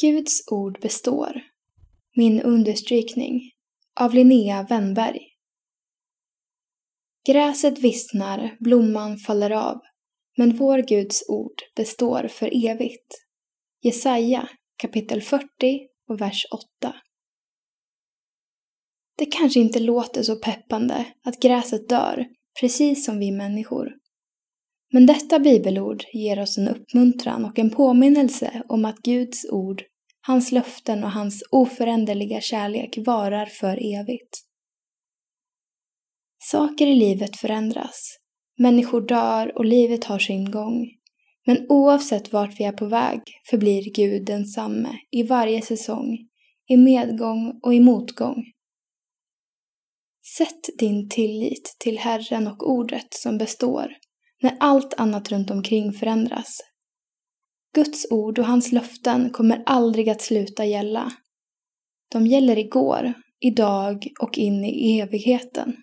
Guds ord består. Min understrykning av Linnea Wennberg. Gräset vissnar, blomman faller av, men vår Guds ord består för evigt. Jesaja kapitel 40 och vers 8. Det kanske inte låter så peppande att gräset dör, precis som vi människor. Men detta bibelord ger oss en uppmuntran och en påminnelse om att Guds ord, hans löften och hans oföränderliga kärlek varar för evigt. Saker i livet förändras. Människor dör och livet har sin gång. Men oavsett vart vi är på väg förblir Gud densamme i varje säsong, i medgång och i motgång. Sätt din tillit till Herren och ordet som består när allt annat runt omkring förändras. Guds ord och hans löften kommer aldrig att sluta gälla. De gäller igår, idag och in i evigheten.